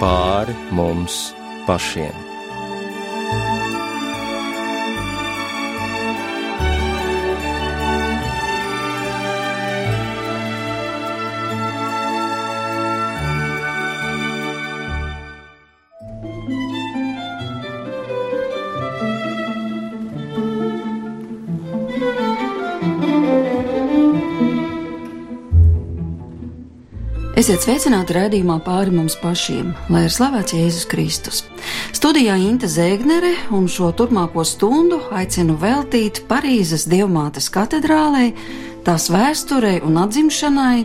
pāri mums pašiem. Esiet sveicināti raidījumā pāri mums pašiem, lai ir slavēts Jēzus Kristus. Studijā Inte Zēgnere un šo turpmāko stundu aicinu veltīt Parīzes Dievmātes katedrālei, tās vēsturei un atzimšanai.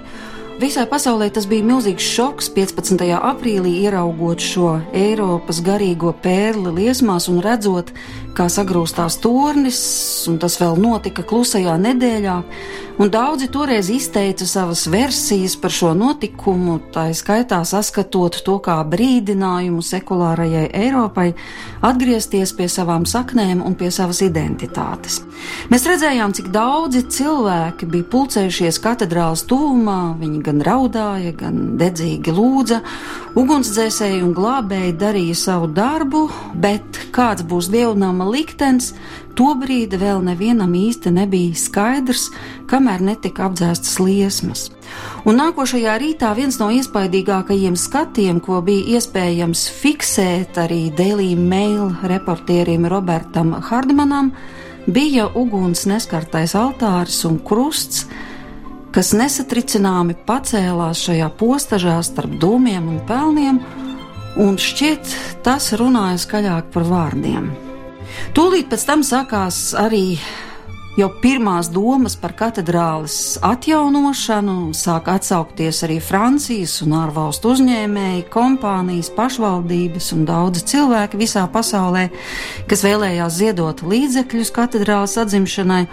Visai pasaulē tas bija milzīgs šoks 15. aprīlī ieraugot šo Eiropas garīgo pērli liesmās un redzot, kā sagrūstās tornis, un tas vēl notika klusajā nedēļā, daudzi toreiz izteica savas versijas par šo notikumu, tā skaitā saskatot to kā brīdinājumu sekulārajai Eiropai atgriezties pie savām saknēm un pie savas identitātes. Mēs redzējām, cik daudzi cilvēki bija pulcējušies katedrāls tuvumā, viņi gan raudāja, gan dedzīgi lūdza, ugunsdzēsēji un glābēji darīja savu darbu, bet kāds būs dievnam Ādama liktenis, tobrīd vēl nevienam īsti nebija skaidrs, kamēr netika apdzēstas liesmas. Un nākošajā rītā viens no iespaidīgākajiem skatiem, ko bija iespējams fiksēt arī Daily Mail reportierim Robertam Hardmanam, bija uguns neskartais altāris un krusts, kas nesatricināmi pacēlās šajā postažā starp dūmiem un pelniem, un šķiet tas runāja skaļāk par vārdiem. Tūlīt pēc tam sākās arī Jau pirmās domas par katedrāles atjaunošanu sāk atsaukties arī Francijas un ārvalstu uzņēmēji, kompānijas, pašvaldības un daudzi cilvēki visā pasaulē, kas vēlējās ziedot līdzekļus katedrāles atzimšanai.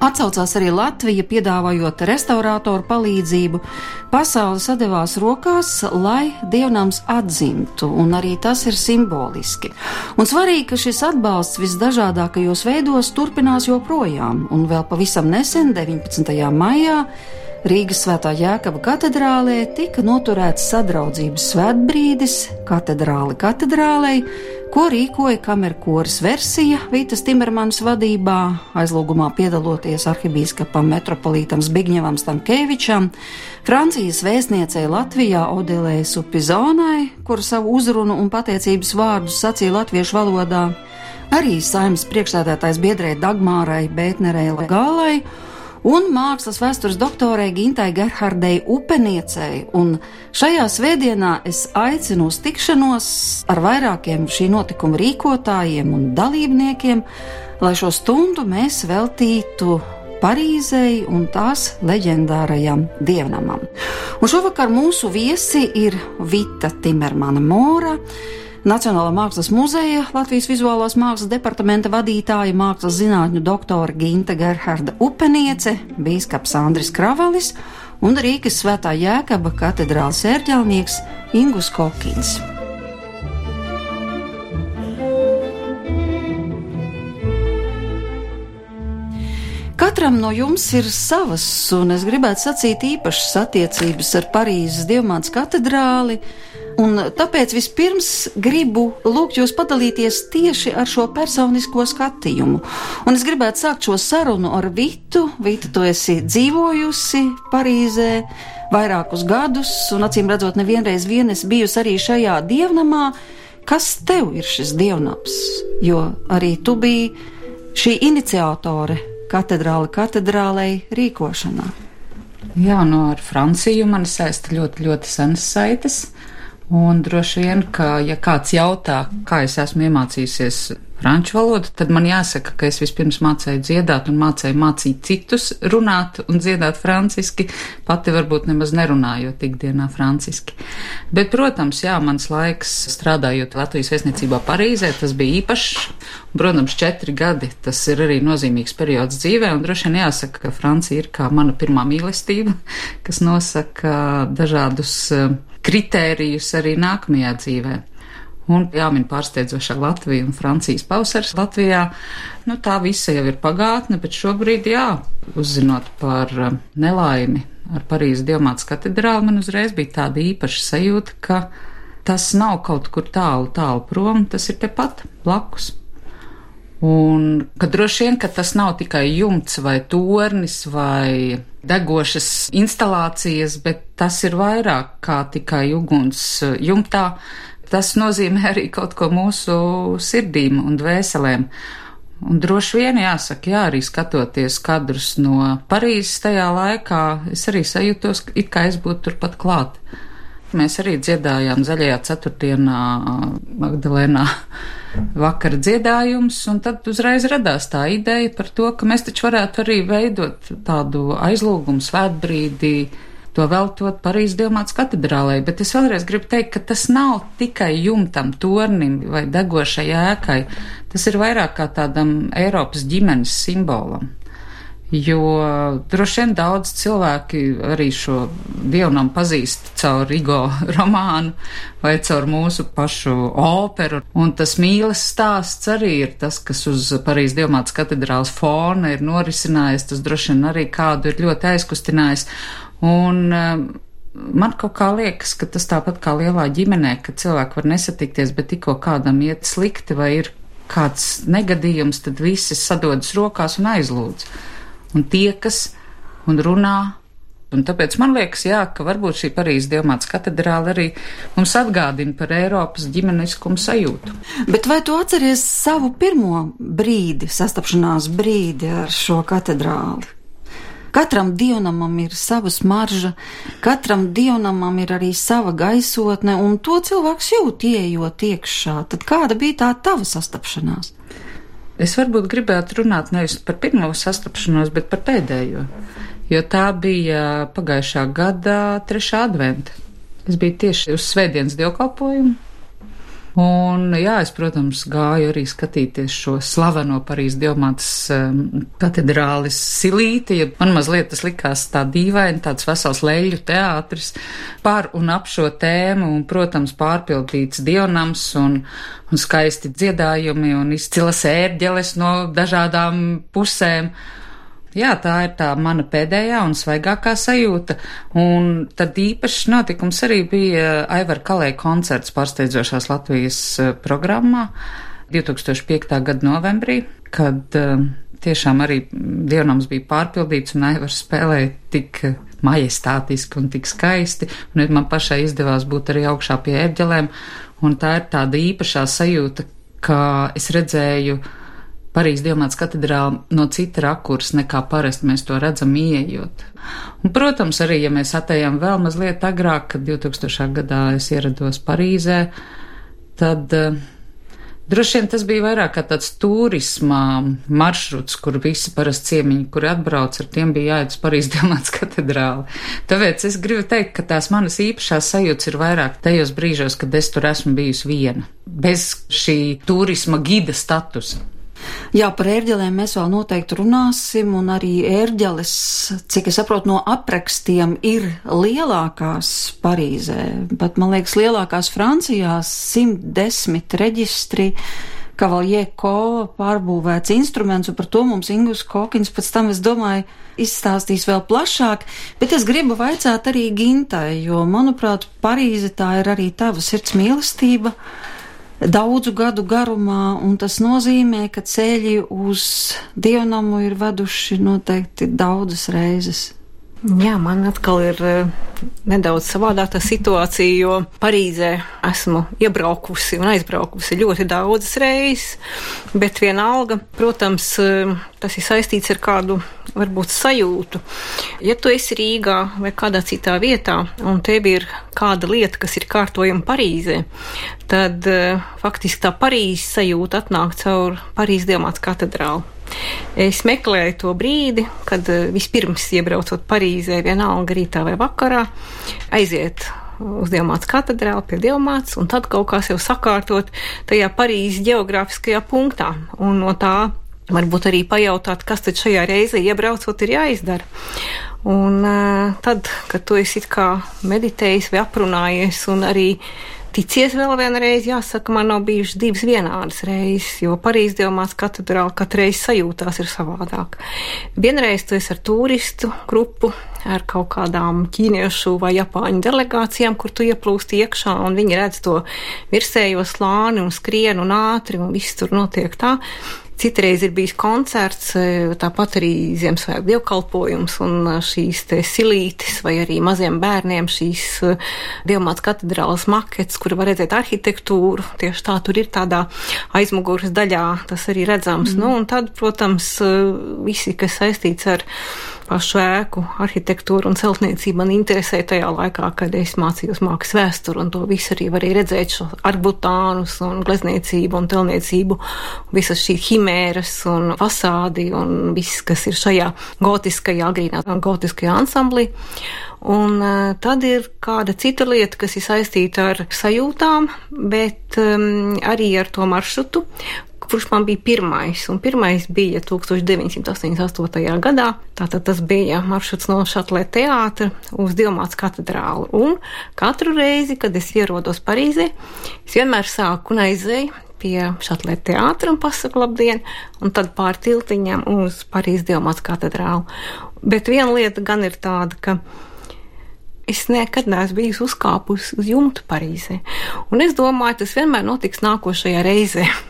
Atcaucās arī Latvija, piedāvājot restaurātoru palīdzību. Pasaule sadevās rokās, lai dievnams atzimtu, un arī tas ir simboliski. Un svarīgi, ka šis atbalsts visdažādākajos veidos turpinās joprojām, un vēl pavisam nesen, 19. maijā, Rīgas Svētā Jēkaba katedrālē tika noturēts sadraudzības svētbrīdis katedrāli katedrālei, ko rīkoja kamerkoras versija Vītas Timermanas vadībā, aizlūgumā piedaloties arhibīskapam metropolītam Zbigņevam Stankēvičam, Francijas vēstniecei Latvijā Odelē Supizonai, kura savu uzrunu un pateicības vārdus sacīja latviešu valodā, arī saimnes priekšstādātājs biedrē Dagmārai Bētnerei Gālai un mākslas vēstures doktorei Gintai Gerhardei Upeniecei, un šajā svētdienā es aicinu uz tikšanos ar vairākiem šī notikuma rīkotājiem un dalībniekiem, lai šo stundu mēs veltītu Parīzei un tās leģendārajam dievnamam. Un šovakar mūsu viesi ir Vita Timermana Mora, Nacionālā mākslas muzeja Latvijas vizuālās mākslas departamenta vadītāja, mākslas zinātņu doktora Ginta Gerharda Upeniece, bīskaps Andris Kravalis un Rīgas svētā Jēkaba katedrāls ērģelnieks Ingus Kokins. Katram no jums ir savas, un es gribētu sacīt īpašas attiecības ar Parīzes Dievmāts katedrāli, Un tāpēc vispirms gribu lūgt jūs padalīties tieši ar šo personisko skatījumu. Un es gribētu sākt šo sarunu ar Vitu. Vita, tu esi dzīvojusi Parīzē vairākus gadus, un acīm redzot, nevienreiz vien es bijusi arī šajā dievnamā. Kas tev ir šis dievnams? Jo arī tu biji šī iniciatore katedrāle katedrālei rīkošanā. Jā, no ar Franciju man saista ļoti, ļoti senas saites. Un droši vien, ka, ja kāds jautā, kā es esmu iemācījusies franču valodu, tad man jāsaka, ka es vispirms mācīju dziedāt un mācīju mācīt citus runāt un dziedāt franciski, pati varbūt nemaz nerunājot ikdienā franciski. Bet, protams, jā, mans laiks strādājot Latvijas vēstniecībā Parīzē, tas bija īpašs. Protams, četri gadi tas ir arī nozīmīgs periods dzīvē, un droši vien jāsaka, ka Francija ir kā mana pirmā mīlestība, kas nosaka dažādus kritērijus arī nākamajā dzīvē. Un jāmin pārsteidzošā Latvija un Francijas pavasars Latvijā. Nu, tā visa jau ir pagātne, bet šobrīd, jā, uzzinot par um, nelaimi ar Parīzes Dievmātes katedrāli, man uzreiz bija tāda īpaša sajūta, ka tas nav kaut kur tālu, tālu prom, tas ir tepat blakus. Un ka droši vien, ka tas nav tikai jumts vai tornis vai degošas instalācijas, bet tas ir vairāk kā tikai uguns jumtā. Tas nozīmē arī kaut ko mūsu sirdīm un dvēselēm. Un droši vien jāsaka, jā, arī skatoties kadrus no Parīzes tajā laikā, es arī sajūtos, it kā es būtu turpat klāt. Mēs arī dziedājām zaļajā ceturtdienā Magdalēnā vakara dziedājums, un tad uzreiz radās tā ideja par to, ka mēs taču varētu arī veidot tādu aizlūgumu svētbrīdī, to veltot Parīzes Dievmāts katedrālē, bet es vēlreiz gribu teikt, ka tas nav tikai jumtam, tornim vai degošai ēkai, tas ir vairāk kā tādam Eiropas ģimenes simbolam jo droši vien daudz cilvēki arī šo dievnam pazīst caur Rigo romānu vai caur mūsu pašu operu, un tas mīles stāsts arī ir tas, kas uz Parīzes dievmātas katedrāls fona ir norisinājies, tas droši vien arī kādu ir ļoti aizkustinājis, un um, Man kaut kā liekas, ka tas tāpat kā lielā ģimenē, ka cilvēki var nesatikties, bet tikko kādam iet slikti vai ir kāds negadījums, tad visi sadodas rokās un aizlūdz un tiekas un runā. Un tāpēc man liekas, jā, ka varbūt šī Parīzes diamāts katedrāla arī mums atgādina par Eiropas ģimeniskumu sajūtu. Bet vai tu atceries savu pirmo brīdi, sastapšanās brīdi ar šo katedrāli? Katram dievnamam ir sava smarža, katram dievnamam ir arī sava gaisotne, un to cilvēks jūt, ieejot iekšā. Tad kāda bija tā tava sastapšanās? Es varbūt gribētu runāt nevis par pirmo sastapšanos, bet par pēdējo, jo tā bija pagājušā gada trešā adventa. Es biju tieši uz svētdienas dievkalpojumu, Un, jā, es, protams, gāju arī skatīties šo slaveno Parīzes diamātas um, katedrālis silīti, man mazliet tas likās tā dīvaini, tāds vesels leļu teātris par un ap šo tēmu, un, protams, pārpildīts dievnams un, un skaisti dziedājumi un izcilas ērģeles no dažādām pusēm. Jā, tā ir tā mana pēdējā un svaigākā sajūta. Un tad īpašs notikums arī bija Aivar Kalēja koncerts pārsteidzošās Latvijas eh, programmā 2005. gada novembrī, kad uh, tiešām arī dievnams bija pārpildīts un Aivars spēlēja tik majestātiski un tik skaisti, un man pašai izdevās būt arī augšā pie ērģelēm, un tā ir tāda īpašā sajūta, ka es redzēju Parīzes Dievmāts katedrāla no cita rakursa nekā parasti mēs to redzam ieejot. Un, protams, arī, ja mēs atējām vēl mazliet agrāk, kad 2000. gadā es ierados Parīzē, tad uh, droši vien tas bija vairāk kā tāds turismā maršruts, kur visi parasti ciemiņi, kuri atbrauc, ar tiem bija jāiet uz Parīzes Dievmāts katedrāli. Tāpēc es gribu teikt, ka tās manas īpašās sajūtas ir vairāk tajos brīžos, kad es tur esmu bijusi viena, bez šī turisma gida statusa. Jā, par ērģelēm mēs vēl noteikti runāsim, un arī ērģeles, cik es saprotu no aprakstiem, ir lielākās Parīzē, pat man liekas lielākās Francijā - 110 reģistri. Kavaljē ko pārbūvēts instruments, un par to mums Ingus Kokins pēc tam, es domāju, izstāstīs vēl plašāk, bet es gribu vaicāt arī Gintai, jo, manuprāt, Parīze tā ir arī tava sirds mīlestība daudzu gadu garumā, un tas nozīmē, ka ceļi uz dievnamu ir veduši noteikti daudzas reizes. Jā, man atkal ir uh, nedaudz savādāka situācija, jo Parīzē esmu iebraukusi un aizbraukusi ļoti daudzas reizes, bet vienalga, protams, uh, tas ir saistīts ar kādu varbūt sajūtu. Ja tu esi Rīgā vai kādā citā vietā, un tev ir kāda lieta, kas ir kārtojama Parīzē, tad uh, faktiski tā Parīzes sajūta atnāk caur Parīzes Dievmāts katedrālu. Es meklēju to brīdi, kad eh, vispirms iebraucot Parīzē, vienalga rītā vai vakarā, aiziet uz Dievmāts katedrāli pie Dievmāts un tad kaut kā sev sakārtot tajā Parīzes geogrāfiskajā punktā. Un no tā varbūt arī pajautāt, kas tad šajā reizē iebraucot ir jāizdara. Un uh, tad, kad tu esi kā meditējis vai aprunājies un arī ticies vēl vienreiz, jāsaka, man nav bijušas divas vienādas reizes, jo Parīzes dievmāts katedrāla katru reizi sajūtās ir savādāk. Vienreiz tu esi ar turistu grupu ar kaut kādām ķīniešu vai japāņu delegācijām, kur tu ieplūsti iekšā, un viņi redz to virsējo slāni un skrien un ātri, un viss tur notiek tā. Citreiz ir bijis koncerts, e, tāpat arī Ziemassvētku dievkalpojums un e, šīs te silītes vai arī maziem bērniem šīs e, Dievmāts katedrālas makets, kur var redzēt arhitektūru. Tieši tā tur ir tādā aizmuguras daļā, tas arī redzams. Mm. Nu, un tad, protams, visi, kas saistīts ar pašu ēku arhitektūru un celtniecību man interesēja tajā laikā, kad es mācījos mākslas vēsturi, un to visu arī varēja redzēt šo arbutānus un glezniecību un telniecību, visas šīs himēras un fasādi un viss, kas ir šajā gotiskajā, agrīnā gotiskajā ansamblī. Un uh, tad ir kāda cita lieta, kas ir saistīta ar sajūtām, bet um, arī ar to maršrutu, kurš man bija pirmais. Un pirmais bija 1988. gadā. Tātad tas bija maršruts no Šatlē teātra uz Dilmāts katedrālu. Un katru reizi, kad es ierodos Parīzē, es vienmēr sāku un aizēju pie Šatlē teātra un pasaku labdien, un tad pār tiltiņām uz Parīzes Dilmāts katedrālu. Bet viena lieta gan ir tāda, ka es nekad neesmu bijusi uzkāpusi uz jumta Parīzē. Un es domāju, tas vienmēr notiks nākošajā reizē.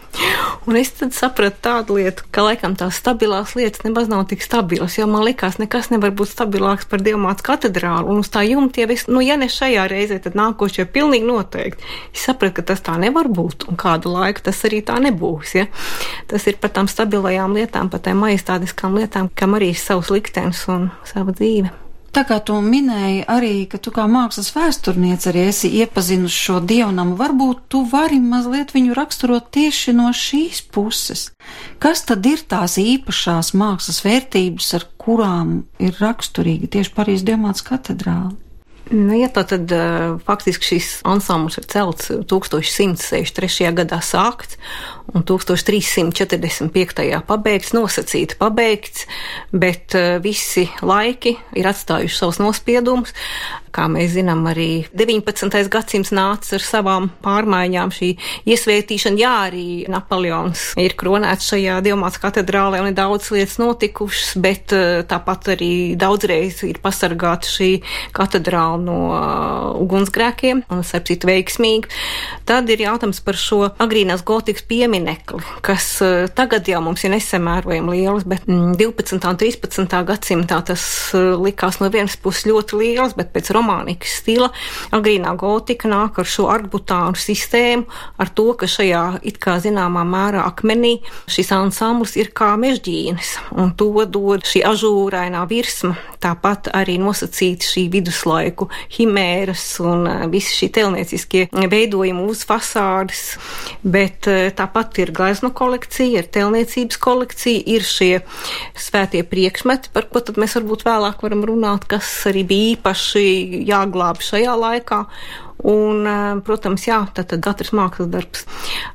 Un es tad sapratu tādu lietu, ka laikam tās stabilās lietas nemaz nav tik stabilas, jo man likās, nekas nevar būt stabilāks par Dievmāts katedrālu, un uz tā jumta jau es, nu, ja ne šajā reizē, tad nākošajā pilnīgi noteikti. Es sapratu, ka tas tā nevar būt, un kādu laiku tas arī tā nebūs, ja. Tas ir par tām stabilajām lietām, par tām majestātiskām lietām, kam arī ir savs liktenis un sava dzīve. Tā kā tu minēji arī, ka tu kā mākslas vēsturniece arī esi iepazinusi šo dievnamu, varbūt tu vari mazliet viņu raksturot tieši no šīs puses. Kas tad ir tās īpašās mākslas vērtības, ar kurām ir raksturīga tieši Parīzes Dievmāts katedrāla? Nu, ja tā tad faktiski šis ansamblis ir celts 1163. gadā sākts un 1345. pabeigts, nosacīti pabeigts, bet visi laiki ir atstājuši savus nospiedumus. Kā mēs zinām, arī 19. gadsimts nāca ar savām pārmaiņām, šī iesvētīšana, jā, arī Napoleons ir kronēts šajā Dievmāts katedrālē un ir daudz lietas notikušas, bet tāpat arī daudzreiz ir pasargāta šī katedrāla no uh, ugunsgrēkiem, un sepcīt veiksmīgi. Tad ir jautājums par šo agrīnās gotikas pieminekli, kas uh, tagad jau mums ir nesamērojami liels, bet mm, 12. un 13. gadsimtā tas uh, likās no vienas puses ļoti liels, bet pēc romānikas stila agrīnā gotika nāk ar šo arbutānu sistēmu, ar to, ka šajā it kā zināmā mērā akmenī šis ansamblis ir kā mežģīnis, un to dod šī ažūrainā virsma, tāpat arī nosacīta šī viduslaiku himēras un visi šī telnieciskie veidojumi uz fasādes, bet tāpat ir glezno kolekcija, ir telniecības kolekcija, ir šie svētie priekšmeti, par ko tad mēs varbūt vēlāk varam runāt, kas arī bija īpaši jāglāb šajā laikā. Un, protams, jā, tad, katrs mākslas darbs.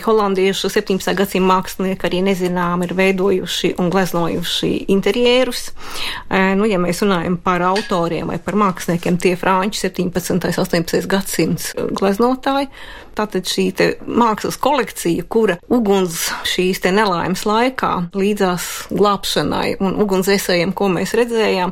Holandiešu 17. gadsimta mākslinieki arī nezinām ir veidojuši un gleznojuši interjerus. Nu, ja mēs runājam par autoriem vai par māksliniekiem, tie franči 17. un 18. gadsimts gleznotāji, Tātad šī mākslas kolekcija, kura uguns šīs nelaimes laikā līdzās glābšanai un ugunsdzēsējiem, ko mēs redzējām,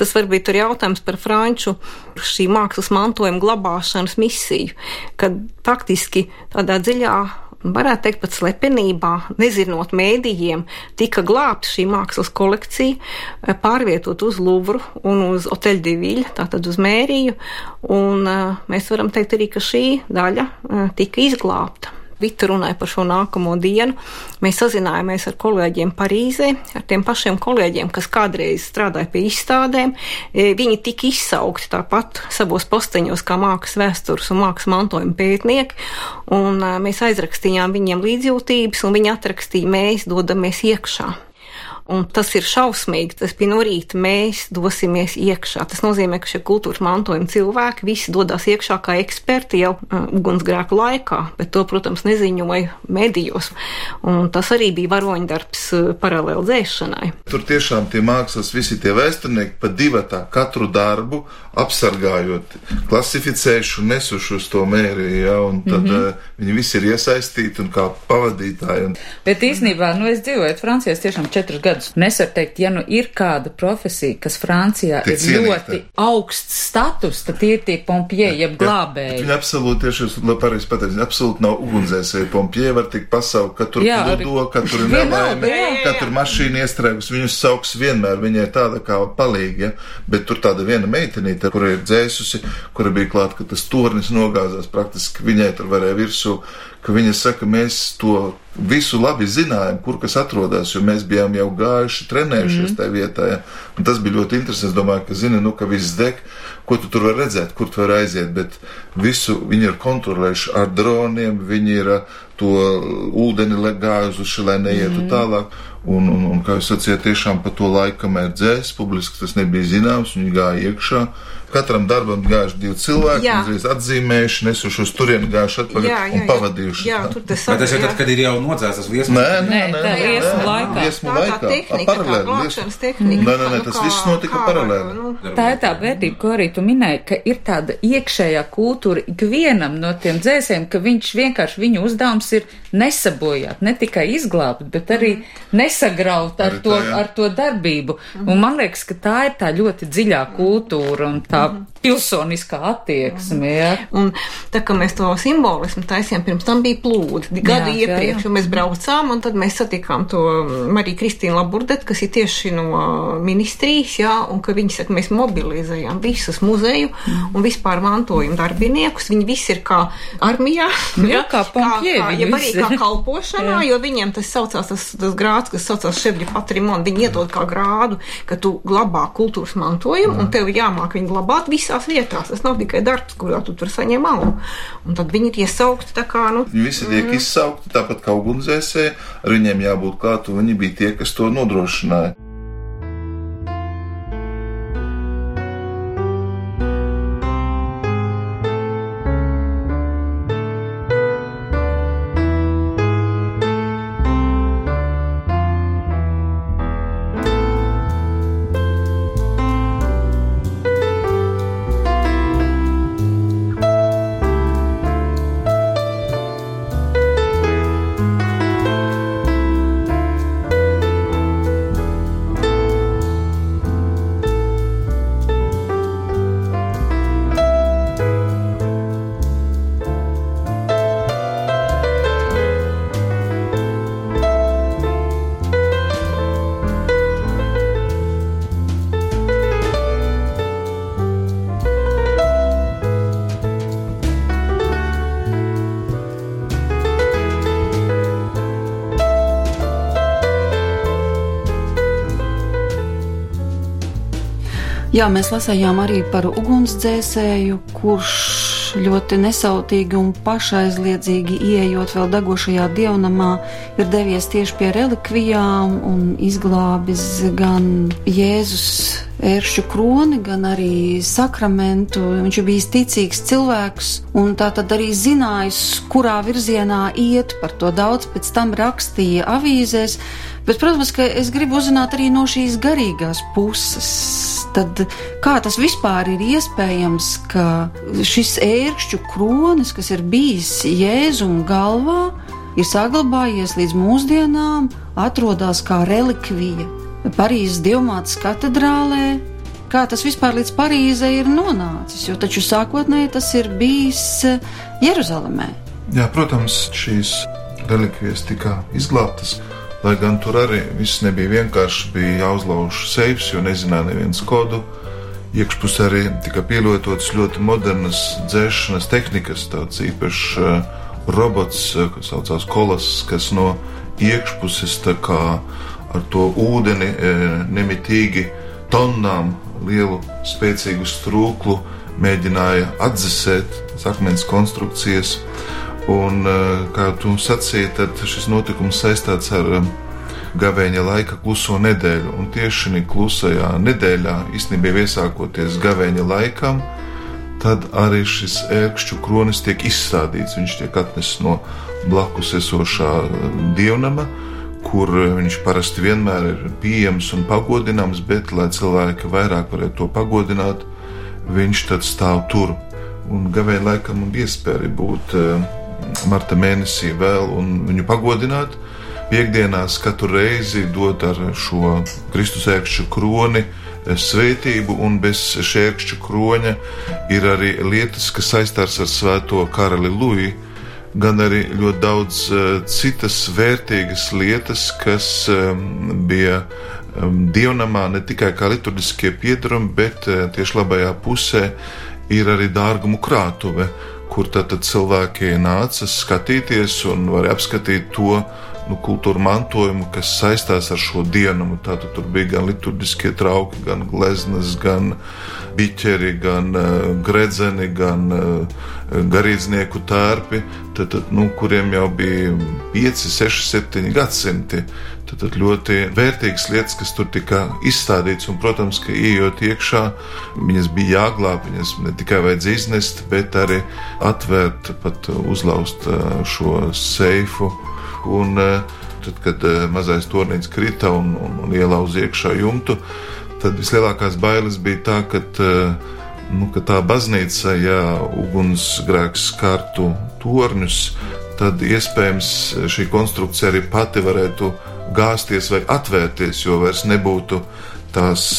tas varbūt ir jautājums par franču šī mākslas mantojuma glabāšanas misiju, kad faktiski tādā dziļā varētu teikt, pat slepenībā, nezinot mēdījiem, tika glābta šī mākslas kolekcija, eh, pārvietot uz Luvru un uz Oteļdivīļu, tātad uz Mēriju, un eh, mēs varam teikt arī, ka šī daļa eh, tika izglābta. Vita runāja par šo nākamo dienu. Mēs sazinājāmies ar kolēģiem Parīzē, ar tiem pašiem kolēģiem, kas kādreiz strādāja pie izstādēm. E, viņi tika izsaukti tāpat savos posteņos kā mākslas vēstures un mākslas mantojuma pētnieki, un e, mēs aizrakstījām viņiem līdzjūtības, un viņi atrakstīja, mēs dodamies iekšā. Un tas ir šausmīgi. Tas bija no rīta. Mēs dosimies iekšā. Tas nozīmē, ka šie kultūras mantojuma cilvēki visi dodas iekšā kā eksperti jau uh, ugunsgrēku laikā, bet to, protams, neziņoja medijos. Un tas arī bija varoņdarbs uh, paralēli dzēšanai. Tur tiešām tie mākslas, visi tie vēsturnieki pa divatā katru darbu apsargājot, klasificējuši un nesuši uz to mērī, ja, un tad mm -hmm. viņi visi ir iesaistīti un kā pavadītāji. Un... Bet īstenībā, nu, es dzīvoju Francijā tiešām četrus gadus redzu, nesaru teikt, ja nu ir kāda profesija, kas Francijā Tik ir cienīta. ļoti augsts status, tad tie ir tie pompie, jeb glābēji. Viņa absolūti, tieši jūs labi pareizi pateicat, viņa absolūti nav ugunsdzēsēji. Pompie var tikt pasaukt, ka tur Jā, pludo, ka tur ir nelaime, ka tur mašīna iestrēgus. Viņus sauks vienmēr, viņa ir tāda kā palīga, ja? bet tur tāda viena meitenīte, kura ir dzēsusi, kura bija klāt, ka tas tornis nogāzās praktiski viņai tur varēja virsū, ka viņa saka, mēs to visu labi zinājām, kur kas atrodas, jo mēs bijām jau gājuši, trenējušies mm. tajā vietā. Ja? Un tas bija ļoti interesanti. Es domāju, ka zini, nu, ka viss deg, ko tu tur vari redzēt, kur tu vari aiziet, bet visu viņi ir kontrolējuši ar droniem, viņi ir uh, to ūdeni gājuši, lai neietu mm. tālāk. Un, un, un, kā jūs sacījāt, tiešām pa to laiku, kamēr dzēs, publiski tas nebija zināms, viņi gāja iekšā. Katram darbam gājuši divi cilvēki, Jā. uzreiz atzīmējuši, nesuši uz turieni, gājuši atpakaļ Jā, jā, un jā. pavadījuši. Jā, tā. tur tas Bet tas ir jā. tad, kad ir jau nodzēstas liesmas. Nē, nē, Nē, nē, liesmu laikā. liesmu Tā tā laikā. tehnika, tā paralēli. glābšanas liesmu- tehnika. Nē, nē, nē, nu, tas viss notika paralēli. nu, Tā ir tā vērtība, ko arī tu minēji, ka ir tāda iekšējā kultūra ikvienam no tiem dzēsiem, ka viņš vienkārši viņu uzdevums ir nesabojāt, ne tikai izglābt, bet arī nesagraut ar to, ar to darbību. Un man liekas, ka tā ir tā ļoti dziļā kultūra un tā pilsoniskā attieksme. Ja? Un tā kā mēs to simbolismu taisījām, pirms tam bija plūdi. Gadu Jā, jā, iepriekš, jā. un mēs braucām, un tad mēs satikām to Mariju Kristīnu Laburdet, kas ir tieši no ministrijas, jā, un ka viņi saka, mēs mobilizējām visus muzeju un vispār mantojumu darbiniekus. Viņi visi ir kā armijā. Jā, kā pompjē kā, viņi ja arī kā kalpošanā, Jā. jo viņiem tas saucās, tas, tas grāds, kas saucās ševļa patrimonu, viņi iedod kā grādu, ka tu glabā kultūras mantojumu, un tev ir jāmāk viņu glabāt visās vietās. Tas nav tikai darbs, kurā tu tur saņem algu. Un tad viņi ir iesaukti tā kā, nu, Viņi visi tiek izsaukti, tāpat kā ugunsdzēsēji, ar viņiem jābūt klāt, un viņi bija tie, kas to nodrošināja. Jā, mēs lasījām arī par ugunsdzēsēju, kurš ļoti nesautīgi un pašaizliedzīgi ieejot vēl degošajā dievnamā, ir devies tieši pie relikvijām un izglābis gan Jēzus ēršķu kroni, gan arī sakramentu. Viņš ir bijis ticīgs cilvēks un tā tad arī zinājis, kurā virzienā iet. Par to daudz pēc tam rakstīja avīzēs. Bet, protams, ka es gribu uzzināt arī no šīs garīgās puses. Tad kā tas vispār ir iespējams, ka šis ērkšķu kronis, kas ir bijis Jēzum galvā, ir saglabājies līdz mūsdienām, atrodas kā relikvija Parīzes Dievmātes katedrālē. Kā tas vispār līdz Parīzei ir nonācis? Jo taču sākotnēji tas ir bijis eh, Jeruzalemē. Jā, protams, šīs relikvijas tika izglābtas. Lai gan tur arī viss nebija vienkārši, bija jāuzlauž seifs, jo nezināja neviens kodu. Iekšpusē arī tika pielietotas ļoti modernas dzēšanas tehnikas, tāds īpašs uh, robots, uh, kas saucās kolas, kas no iekšpuses ar to ūdeni uh, nemitīgi tonnām lielu spēcīgu strūklu mēģināja atdzesēt akmens konstrukcijas. Un, eh, kā tu sacīji, tad šis notikums saistīts ar eh, gavēņa laika kluso nedēļu. Un tieši šī klusajā nedēļā, īstenībā iesākoties gavēņa laikam, tad arī šis ērkšķu kronis tiek izstādīts. Viņš tiek atnests no blakus esošā eh, dievnama, kur viņš parasti vienmēr ir pieejams un pagodināms, bet, lai cilvēki vairāk varētu to pagodināt, viņš tad stāv tur. Un gavēņa laikam bija iespēja būt marta mēnesī vēl un viņu pagodināt. piekdienās katru reizi dot ar šo Kristus ērkšķu kroni svētību, un bez šērkšķa kroņa ir arī lietas, kas saistās ar svēto karali Luiju, gan arī ļoti daudz citas vērtīgas lietas, kas bija dievnamā ne tikai kā liturģiskie piedarumi, bet tieši labajā pusē ir arī dārgumu krātuve, kur tad cilvēki nāca skatīties un var apskatīt to, nu, kultūra mantojumu, kas saistās ar šo dienu. Tātad tur bija gan liturģiskie trauki, gan gleznas, gan biķeri, gan uh, gredzeni, gan uh, garīdznieku tērpi, tad, tad, nu, kuriem jau bija 5, 6, 7 gadsimti. Tad, tad ļoti vērtīgas lietas, kas tur tika izstādītas, un, protams, ka ieejot iekšā, viņas bija jāglāb, viņas ne tikai vajadzēja iznest, bet arī atvērt, pat uzlauzt uh, šo seifu Un, eh, tad, kad eh, mazais tornīts krita un, un, un ielauza iekšā jumtu, tad vislielākās bailes bija tā, ka, eh, nu, ka tā baznīca, ja ugunsgrēks skartu torņus, tad iespējams šī konstrukcija arī pati varētu gāzties vai atvērties, jo vairs nebūtu tās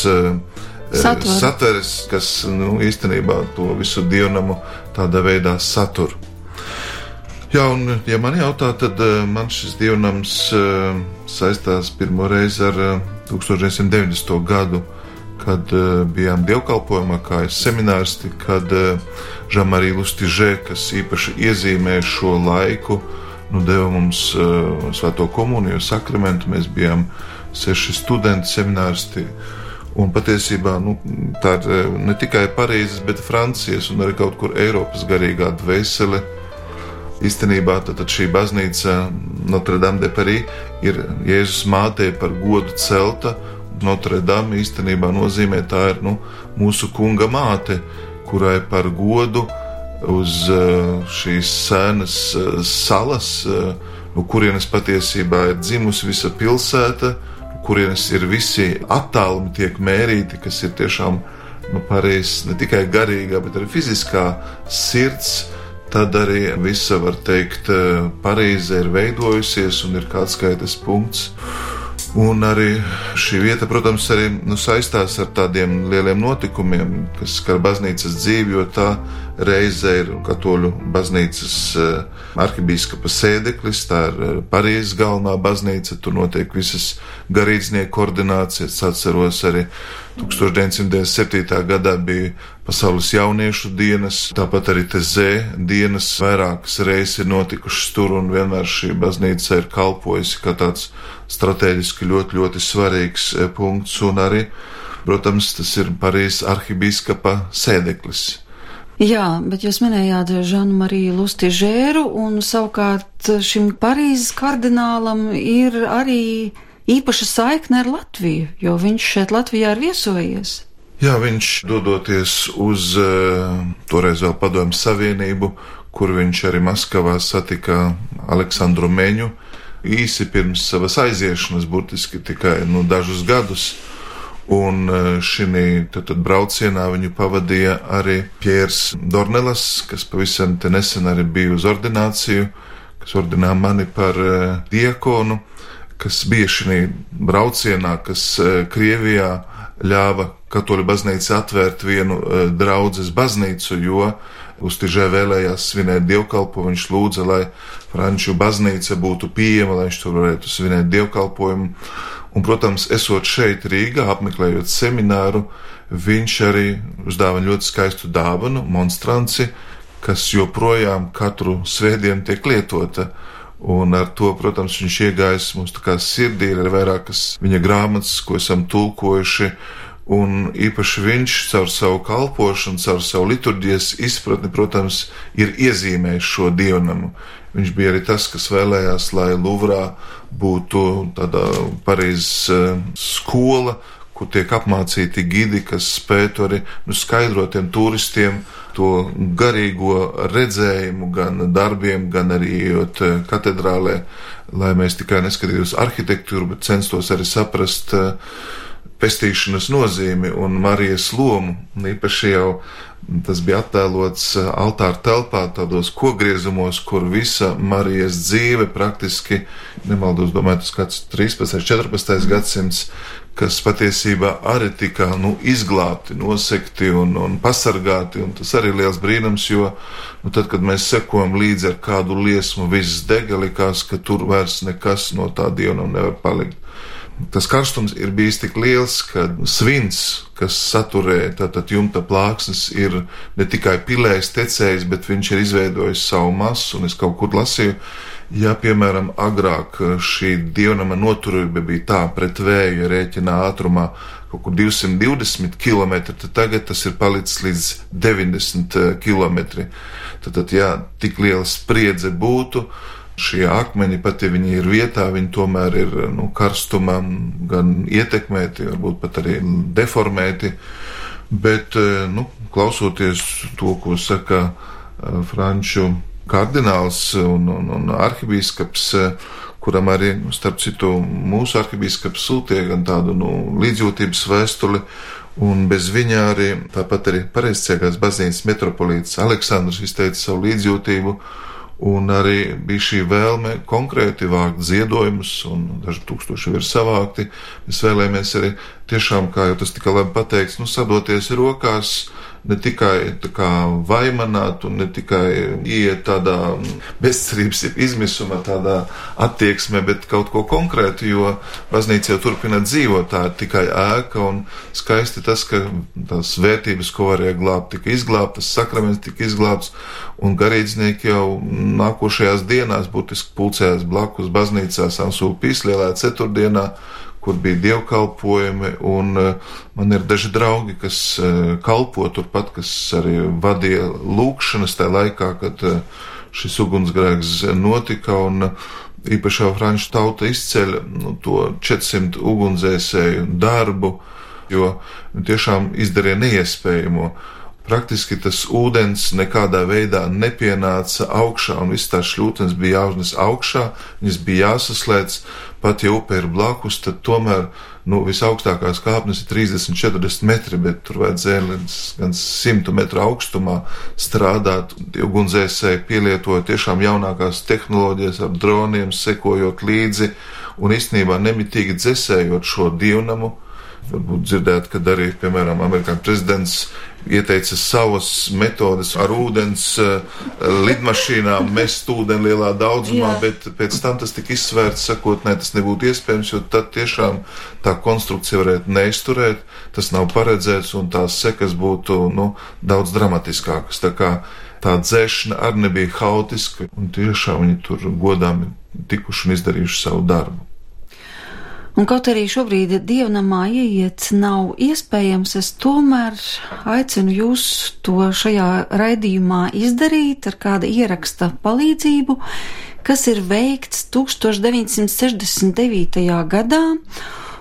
Satver. satveres, kas nu, īstenībā to visu dievnamu tādā veidā satur. Jā, un, ja man jautā, tad uh, man šis dievnams uh, saistās pirmo reizi ar uh, 1990. gadu, kad bijām dievkalpojumā, kā es semināristi, kad Žamarī Lustižē, kas īpaši iezīmē šo laiku, nu, deva mums svēto komuniju sakramentu. Mēs bijām seši studenti, semināristi. Un patiesībā nu, tā ir ne tikai Parīzes, bet Francijas un arī kaut kur Eiropas garīgā dvēsele Īstenībā tad šī baznīca Notre Dame de Paris ir Jēzus mātei par godu celta. Notre Dame īstenībā nozīmē tā ir nu, mūsu kunga māte, kurai par godu uz eh, šīs sēnas eh, salas, eh, no kurienes patiesībā ir dzimusi visa pilsēta, kurienes ir visi attālumi tiek mērīti, kas ir tiešām nu, pareizs ne tikai garīgā, bet arī fiziskā sirds tad arī visa, var teikt, eh, Parīze ir veidojusies un ir kāds skaitas punkts. Un arī šī vieta, protams, arī nu, saistās ar tādiem lieliem notikumiem, kas skar baznīcas dzīvi, jo tā reizē ir katoļu baznīcas uh, arhibīskapa sēdeklis, tā ir uh, Parīzes galvenā baznīca, tur notiek visas garīdznieku koordinācijas. Atceros arī 1997. gadā bija Pasaules jauniešu dienas, tāpat arī TZ dienas. Vairākas reizes ir notikušas tur, un vienmēr šī baznīca ir kalpojusi kā tāds strateģiski ļoti, ļoti svarīgs e, punkts, un arī, protams, tas ir Parīzes arhibīskapa sēdeklis. Jā, bet jūs minējāt Žanu Mariju Lustižēru, un savukārt šim Parīzes kardinālam ir arī īpaša saikne ar Latviju, jo viņš šeit Latvijā ir viesojies. Jā, viņš dodoties uz uh, toreiz vēl Padomju Savienību, kur viņš arī Maskavā satika Aleksandru Meņu īsi pirms savas aiziešanas, burtiski tikai nu, dažus gadus. Un eh, šī braucienā viņu pavadīja arī Piers Dornelas, kas pavisam nesen arī bija uz ordināciju, kas ordināja mani par uh, diakonu kas bija šī braucienā, kas e, Krievijā ļāva katoļu baznīca atvērt vienu draudzes baznīcu, jo Uztižē vēlējās svinēt dievkalpojumu. Viņš lūdza, lai Franču baznīca būtu pieejama, lai viņš tur varētu svinēt dievkalpojumu. Un, protams, esot šeit Rīgā, apmeklējot semināru, viņš arī uzdāvina ļoti skaistu dāvanu, monstranci, kas joprojām katru svētdienu tiek lietota. Un ar to, protams, viņš iegājis mums sirdī, ir vairākas viņa grāmatas, ko esam tulkojuši. Un īpaši viņš caur savu kalpošanu, caur savu liturģijas izpratni, protams, ir iezīmējis šo dievnamu. Viņš bija arī tas, kas vēlējās, lai Luvrā būtu tāda Parīzes eh, skola, kur tiek apmācīti gidi, kas spētu arī nu, skaidrot tiem turistiem to garīgo redzējumu, gan darbiem, gan arī ejot eh, katedrālē, lai mēs tikai neskatītos arhitektūru, bet censtos arī saprast, eh, pestīšanas nozīmi un Marijas lomu, un īpaši jau tas bija attēlots eh, altāra telpā, tādos kogriezumos, kur visa Marijas dzīve praktiski, nemaldos, domāju, tas kāds 13. 14. gadsimts, kas patiesībā arī tika nu, izglābti, nosekti un, un pasargāti. Un tas arī ir liels brīnums, jo nu, tad, kad mēs sekojam līdzi ar kādu liesmu, viss dega, likās, ka tur vairs nekas no tā dieva nevar palikt. Tas karstums ir bijis tik liels, ka svins, kas saturēja tātad jumta plāksnes, ir ne tikai pilējis, tecējis, bet viņš ir izveidojis savu masu, un es kaut kur lasīju, Ja, piemēram, agrāk šī dievnama noturība bija tā pret vēju, ja rēķina ātrumā kaut kur 220 km, tad tagad tas ir palicis līdz 90 km. Tad, tad ja tik liela spriedze būtu, šie akmeņi, pat ja viņi ir vietā, viņi tomēr ir nu, karstumam gan ietekmēti, varbūt pat arī deformēti. Bet, nu, klausoties to, ko saka Franču kardināls un, un, un arhibīskaps, kuram arī, starp citu, mūsu arhibīskaps sūtīja gan tādu nu, līdzjūtības vēstuli, un bez viņa arī tāpat arī pareizciegās baznīcas metropolīts Aleksandrs izteica savu līdzjūtību. Un arī bija šī vēlme konkrēti vākt ziedojumus, un daži tūkstoši ir savākti. Mēs vēlējāmies arī tiešām, kā jau tas tika labi pateikts, nu, sadoties rokās ne tikai vaimanāt un ne tikai iet tādā bezcerības, izmisuma tādā attieksmē, bet kaut ko konkrētu, jo baznīca jau turpina dzīvot, tā ir tikai ēka un skaisti tas, ka tās vērtības, ko varēja glābt, tika izglābtas, sakraments tika izglābts un garīdznieki jau nākošajās dienās būtiski pulcējās blakus baznīcā Sansūpīs lielā ceturtdienā, kur bija dievkalpojumi, un uh, man ir daži draugi, kas uh, kalpo turpat, kas arī vadīja lūkšanas tajā laikā, kad uh, šis ugunsgrēks notika, un īpaši jau franču tauta izceļ nu, to 400 ugunsdzēsēju darbu, jo tiešām izdarīja neiespējamo. Praktiski tas ūdens nekādā veidā nepienāca augšā, un viss tās šļūtnes bija jāuznes augšā, viņas bija jāsaslēdz, pat ja upe ir blakus, tad tomēr nu, visaugstākās kāpnes ir 30, 40 metri, bet tur vajadzēja līdz gan 100 metru augstumā strādāt. Ugunsdzēsēji pielietoja tiešām jaunākās tehnoloģijas ar droniem, sekojot līdzi un īstenībā nemitīgi dzēsējot šo dievnamu Varbūt dzirdēt, ka arī, piemēram, amerikāņu prezidents ieteica savas metodes ar ūdens eh, lidmašīnām mest ūdeni lielā daudzumā, Jā. bet pēc tam tas tika izsvērts, sakot, ne, tas nebūtu iespējams, jo tad tiešām tā konstrukcija varētu neizturēt, tas nav paredzēts un tās sekas būtu, nu, daudz dramatiskākas. Tā kā tā dzēšana arī nebija hautiska un tiešām viņi tur godām tikuši un izdarījuši savu darbu. Un kaut arī šobrīd dievnamā ieiet nav iespējams, es tomēr aicinu jūs to šajā raidījumā izdarīt ar kāda ieraksta palīdzību, kas ir veikts 1969. gadā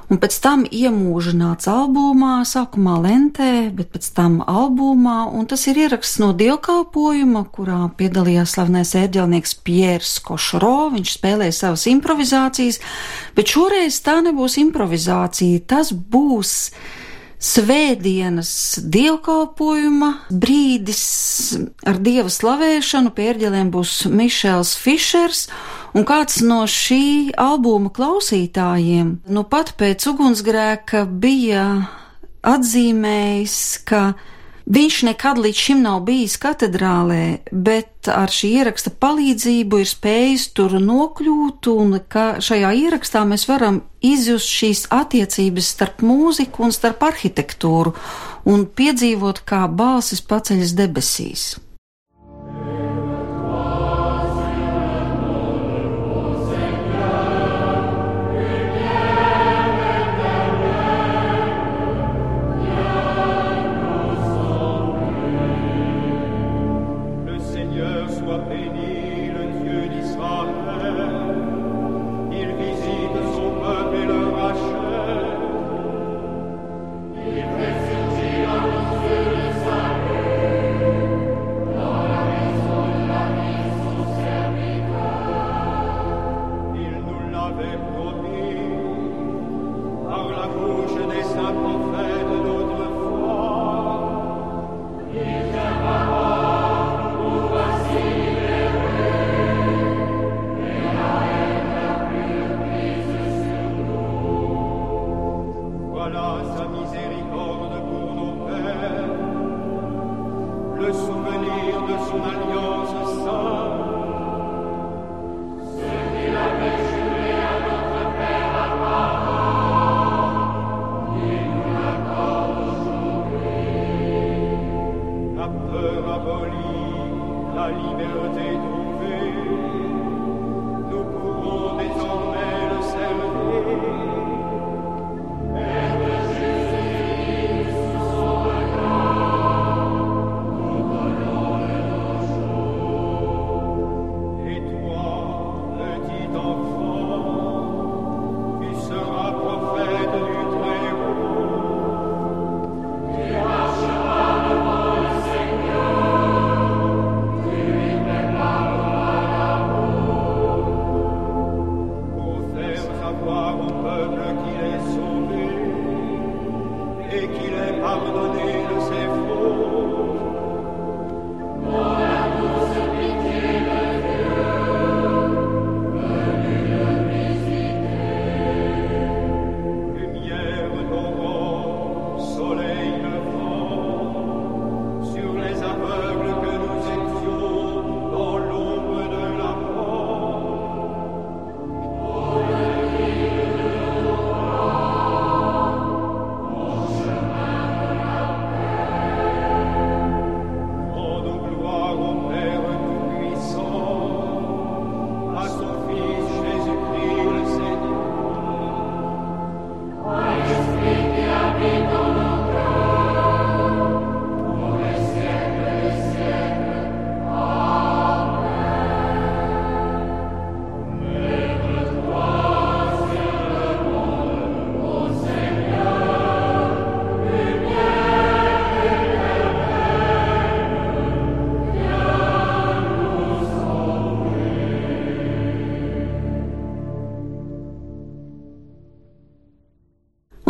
un pēc tam iemūžināts albumā, sākumā lentē, bet pēc tam albumā, un tas ir ieraksts no dievkalpojuma, kurā piedalījās slavenais ērģelnieks Piers Košro, viņš spēlēja savas improvizācijas, bet šoreiz tā nebūs improvizācija, tas būs svētdienas dievkalpojuma brīdis ar dieva slavēšanu, pie ērģeliem būs Mišels Fišers, Un kāds no šī albuma klausītājiem, nu pat pēc ugunsgrēka, bija atzīmējis, ka viņš nekad līdz šim nav bijis katedrālē, bet ar šī ieraksta palīdzību ir spējis tur nokļūt, un ka šajā ierakstā mēs varam izjust šīs attiecības starp mūziku un starp arhitektūru un piedzīvot, kā balsis paceļas debesīs.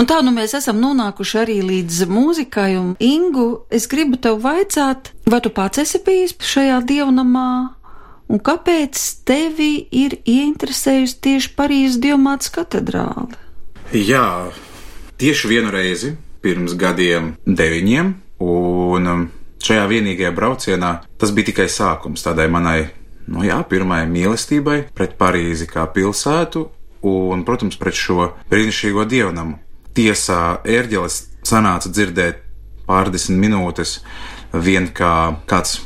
Tā nu mēs esam nonākuši arī līdz mūzikai, un Ingu, es gribu tev vaicāt, vai tu pats esi bijis šajā dievnamā, un kāpēc tevi ir ieinteresējusi tieši Parīzes dievmātes katedrāle? Jā, tieši vienu reizi pirms gadiem deviņiem, un um, šajā vienīgajā braucienā tas bija tikai sākums tādai manai, nu jā, pirmajai mīlestībai pret Parīzi kā pilsētu, un, protams, pret šo brīnišķīgo dievnamu tiesā ērģeles sanāca dzirdēt pārdesmit minūtes vien kā kāds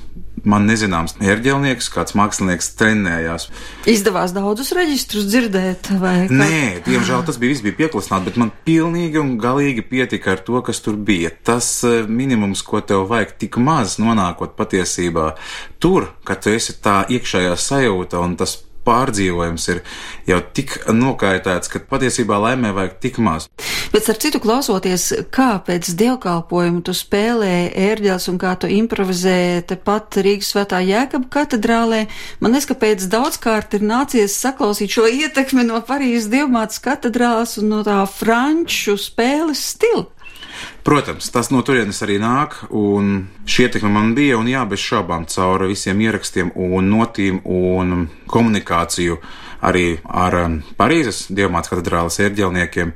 man nezināms ērģelnieks, kāds mākslinieks trenējās. Izdevās daudzus reģistrus dzirdēt, vai? Kā? Nē, diemžēl tas bija viss bija pieklusināts, bet man pilnīgi un galīgi pietika ar to, kas tur bija. Tas eh, minimums, ko tev vajag tik maz nonākot patiesībā tur, ka tu esi tā iekšējā sajūta un tas pārdzīvojums ir jau tik nokaitēts, ka patiesībā laimē vajag tik maz. Bet ar citu klausoties, kā pēc dievkalpojumu tu spēlēji ērģels un kā tu improvizēji tepat Rīgas svētā Jēkaba katedrālē, man neskapēc daudzkārt ir nācies saklausīt šo ietekmi no Parīzes dievmātes katedrālas un no tā franču spēles stila. Protams, tas no turienes arī nāk, un šī ietekme man bija, un jā, bez šaubām caur visiem ierakstiem un notīm un komunikāciju arī ar um, Parīzes dievmātes katedrāles ērģelniekiem.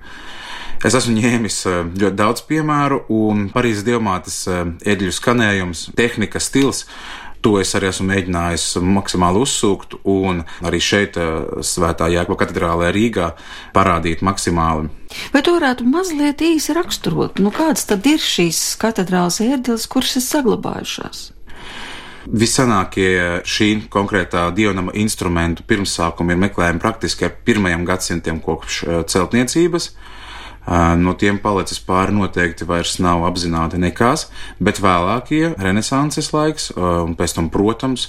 Es esmu ņēmis uh, ļoti daudz piemēru, un Parīzes dievmātes uh, ēdļu skanējums, tehnika, stils To es arī esmu mēģinājis maksimāli uzsūkt, un arī šeit, eh, Svētā Jēkabā katedrālē Rīgā, parādīt maksimāli. Vai tu varētu mazliet īsi raksturot, nu kādas tad ir šīs katedrālas ērģeles, kuras ir saglabājušās? Visenākie šī konkrētā dievnama instrumentu pirmsākumi ir meklējami praktiski ar pirmajiem gadsimtiem kopš eh, celtniecības. No tiem palicis pāri noteikti vairs nav apzināti nekas, bet vēlākie renesanses laiks, un pēc tam, protams,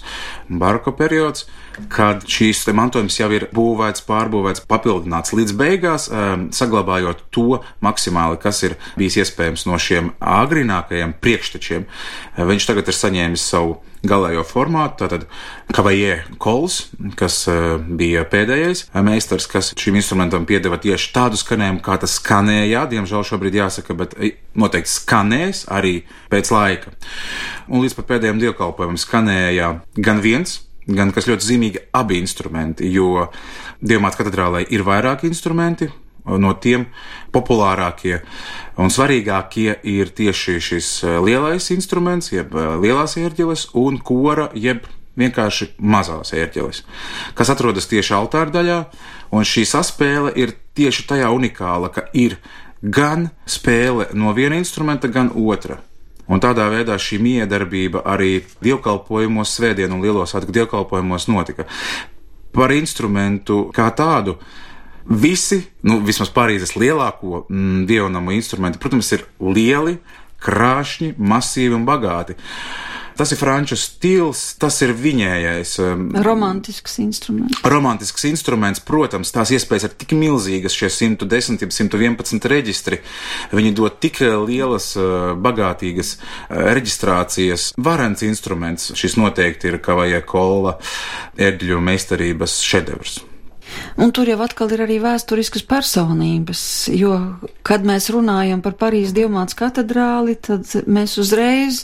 baroka periods, kad šīs mantojums jau ir būvēts, pārbūvēts, papildināts līdz beigās, saglabājot to maksimāli, kas ir bijis iespējams no šiem agrinākajiem priekštečiem. Viņš tagad ir saņēmis savu galējo formātu. Tātad Kavajē Kols, kas uh, bija pēdējais meistars, kas šim instrumentam piedeva tieši tādu skanējumu, kā tas skanēja. Diemžēl šobrīd jāsaka, bet noteikti skanēs arī pēc laika. Un līdz pat pēdējiem dievkalpojumam skanēja gan viens, gan kas ļoti zīmīgi abi instrumenti, jo Dievmāts katedrālē ir vairāki instrumenti, no tiem populārākie un svarīgākie ir tieši šis lielais instruments, jeb lielās ērģeles un kora, jeb vienkārši mazās ērģeles, kas atrodas tieši altāra daļā, un šī saspēle ir tieši tajā unikāla, ka ir gan spēle no viena instrumenta, gan otra. Un tādā veidā šī miedarbība arī dievkalpojumos, svētdienu un lielos dievkalpojumos notika. Par instrumentu kā tādu visi, nu, vismaz Parīzes lielāko mm, dievnamu instrumenti, protams, ir lieli, krāšņi, masīvi un bagāti. Tas ir franču stils, tas ir viņējais. Um, romantisks instruments. Romantisks instruments, protams, tās iespējas ir tik milzīgas, šie 110, 111 reģistri. Viņi dod tik lielas, uh, bagātīgas uh, reģistrācijas. Varens instruments, šis noteikti ir Kavaja Kola ērģļu meistarības šedevrs. Un tur jau atkal ir arī vēsturiskas personības, jo, kad mēs runājam par Parīzes dievmāts katedrāli, tad mēs uzreiz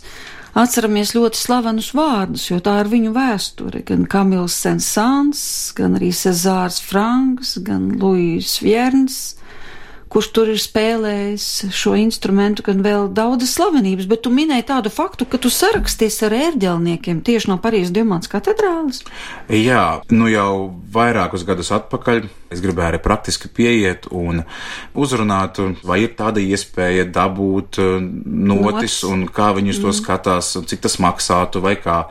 atceramies ļoti slavenus vārdus, jo tā ir viņu vēsture. Gan Kamils Sensāns, gan arī Cezārs Franks, gan Luīs Vierns kurš tur ir spēlējis šo instrumentu, gan vēl daudzas slavenības, bet tu minēji tādu faktu, ka tu saraksties ar ērģelniekiem tieši no Parīzes Diemāts katedrāles. Jā, nu jau vairākus gadus atpakaļ es gribēju arī praktiski pieiet un uzrunāt, vai ir tāda iespēja dabūt uh, notis Nots. un kā viņus mm. to skatās, cik tas maksātu vai kā.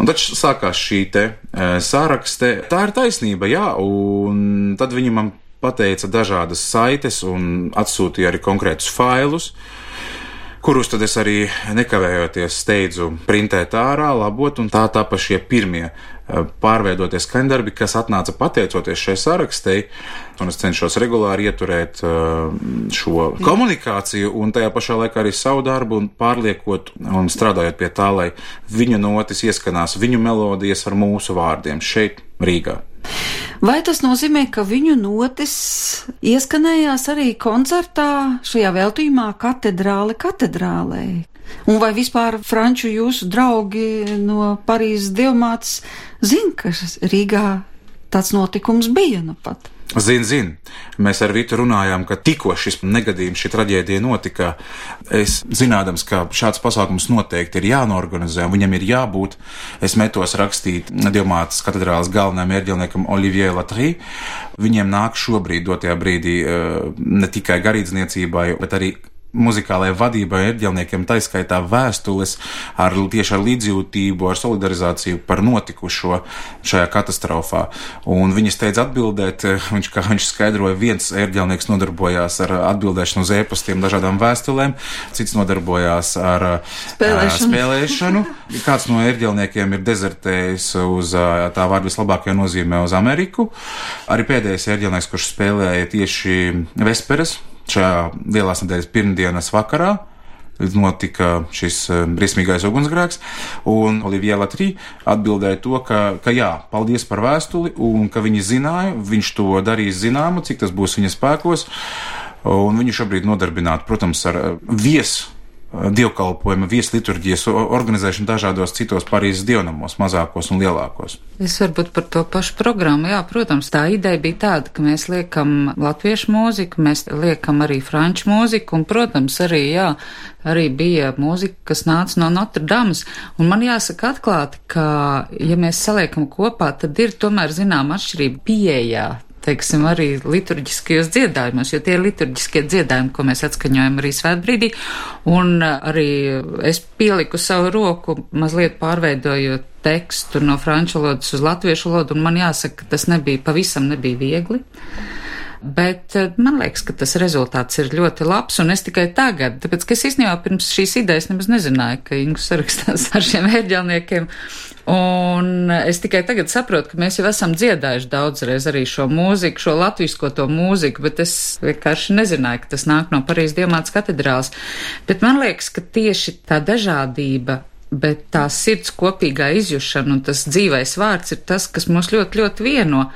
Un tad sākās šī te uh, sārakste. Tā ir taisnība, jā, un tad viņi man pateica dažādas saites un atsūtīja arī konkrētus failus kurus tad es arī nekavējoties steidzu printēt ārā, labot, un tā tapa šie pirmie eh, pārveidoties skaņdarbi, kas atnāca pateicoties šai sarakstei, un es cenšos regulāri ieturēt eh, šo komunikāciju, un tajā pašā laikā arī savu darbu, un pārliekot un strādājot pie tā, lai viņu notis ieskanās viņu melodijas ar mūsu vārdiem šeit, Rīgā. Vai tas nozīmē, ka viņu notis ieskanējās arī koncertā šajā veltījumā katedrāle katedrālē? Un vai vispār franču jūsu draugi no Parīzes dievmātes zina, ka Rīgā tāds notikums bija nu pat? Zini, zini, mēs ar Rītu runājām, ka tikko šis negadījums, šī traģēdija notika, es zinādams, ka šāds pasākums noteikti ir jānorganizē un viņam ir jābūt. Es metos rakstīt Dievmātas katedrālas galvenajam ērģelniekam Olivier Latrī. Viņiem nāk šobrīd dotajā brīdī eh, ne tikai garīdzniecībai, bet arī muzikālajai vadībai, ērģelniekiem, taiskaitā vēstules ar tieši ar līdzjūtību, ar solidarizāciju par notikušo šajā katastrofā. Un viņi steidz atbildēt, viņš, kā viņš skaidroja, viens ērģelnieks nodarbojās ar atbildēšanu uz ēpastiem dažādām vēstulēm, cits nodarbojās ar spēlēšanu. spēlēšanu. Kāds no ērģelniekiem ir dezertējis uz tā vārdu vislabākajā nozīmē uz Ameriku. Arī pēdējais ērģelnieks, kurš spēlēja tieši Vesperes šajā lielās nedēļas pirmdienas vakarā notika šis eh, briesmīgais ugunsgrēks, un Olivija Latrī atbildēja to, ka, ka jā, paldies par vēstuli, un ka viņi zināja, viņš to darīs zināmu, cik tas būs viņa spēkos, un viņi šobrīd nodarbināti, protams, ar eh, viesu dievkalpojuma viesliturģijas organizēšanu dažādos citos Parīzes dievnamos, mazākos un lielākos. Es varbūt par to pašu programmu, jā, protams, tā ideja bija tāda, ka mēs liekam latviešu mūziku, mēs liekam arī franču mūziku, un, protams, arī, jā, arī bija mūzika, kas nāca no Notre Damas, un man jāsaka atklāti, ka, ja mēs saliekam kopā, tad ir tomēr zinām atšķirība pieejā teiksim, arī liturģiskajos dziedājumos, jo tie ir liturģiskie dziedājumi, ko mēs atskaņojam arī svētbrīdī, un arī es pieliku savu roku, mazliet pārveidojot tekstu no franču valodas uz latviešu valodu, un man jāsaka, ka tas nebija, pavisam nebija viegli. Bet eh, man liekas, ka tas rezultāts ir ļoti labs, un es tikai tagad, tāpēc, ka es īstenībā pirms šīs idejas nemaz nezināju, ka Ingus sarakstās ar šiem ērģelniekiem. Un es tikai tagad saprotu, ka mēs jau esam dziedājuši daudzreiz arī šo mūziku, šo latvisko to mūziku, bet es vienkārši nezināju, ka tas nāk no Parīzes Diemāts katedrāls. Bet man liekas, ka tieši tā dažādība bet tā sirds kopīgā izjušana un tas dzīvais vārds ir tas, kas mūs ļoti, ļoti vieno.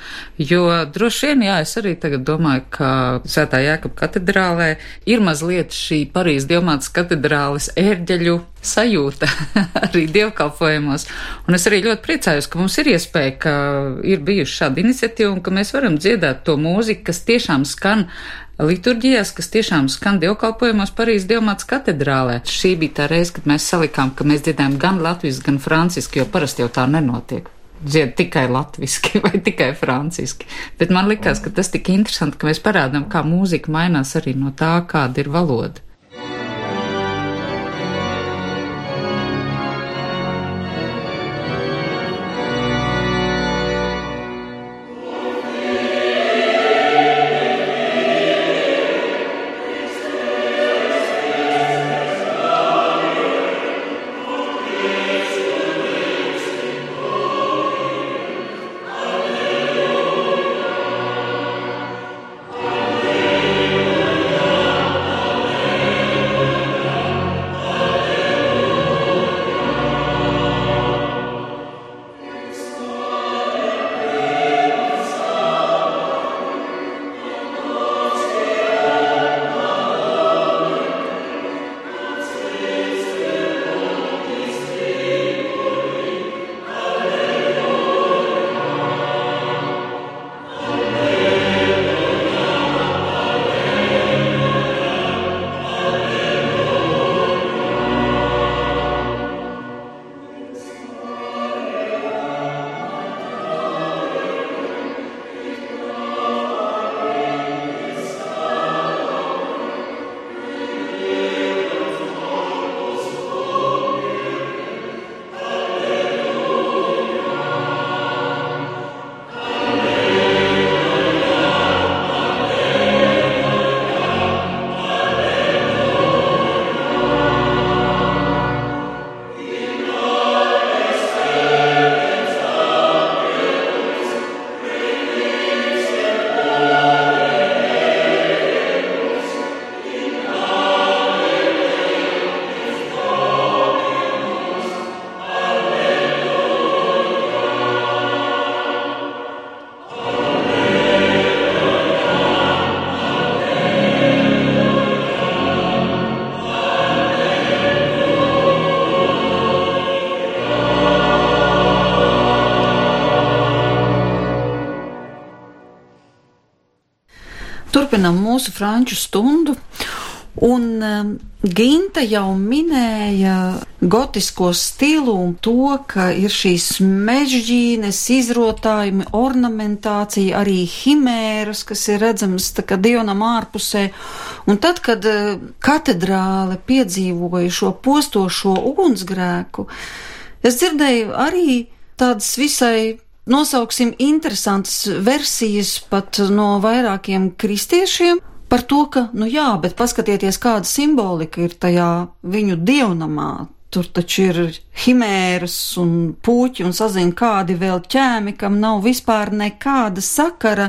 Jo droši vien, jā, es arī tagad domāju, ka Svētā Jēkab katedrālē ir mazliet šī Parīzes Dievmātas katedrāles ērģeļu sajūta arī dievkalpojumos. Un es arī ļoti priecājos, ka mums ir iespēja, ka ir bijuši šāda iniciatīva un ka mēs varam dziedāt to mūziku, kas tiešām skan liturģijās, kas tiešām skan dievkalpojumos Parīzes Dievmātas katedrālē. Šī bija tā reize, kad mēs salikām, ka mēs dziedājam gan latviski, gan franciski, jo parasti jau tā nenotiek. Dzied tikai latviski vai tikai franciski. Bet man likās, ka tas tik interesanti, ka mēs parādām, kā mūzika mainās arī no tā, kāda ir valoda. Turpinām mūsu franču stundu. Un um, Ginta jau minēja gotisko stilu un to, ka ir šīs mežģīnes, izrotājumi, ornamentācija, arī himēras, kas ir redzamas tā kā dievnam ārpusē. Un tad, kad uh, katedrāle piedzīvoja šo postošo ugunsgrēku, es dzirdēju arī tādas visai nosauksim interesantas versijas pat no vairākiem kristiešiem par to, ka, nu jā, bet paskatieties, kāda simbolika ir tajā viņu dievnamā. Tur taču ir himēras un puķi un sazina kādi vēl ķēmi, kam nav vispār nekāda sakara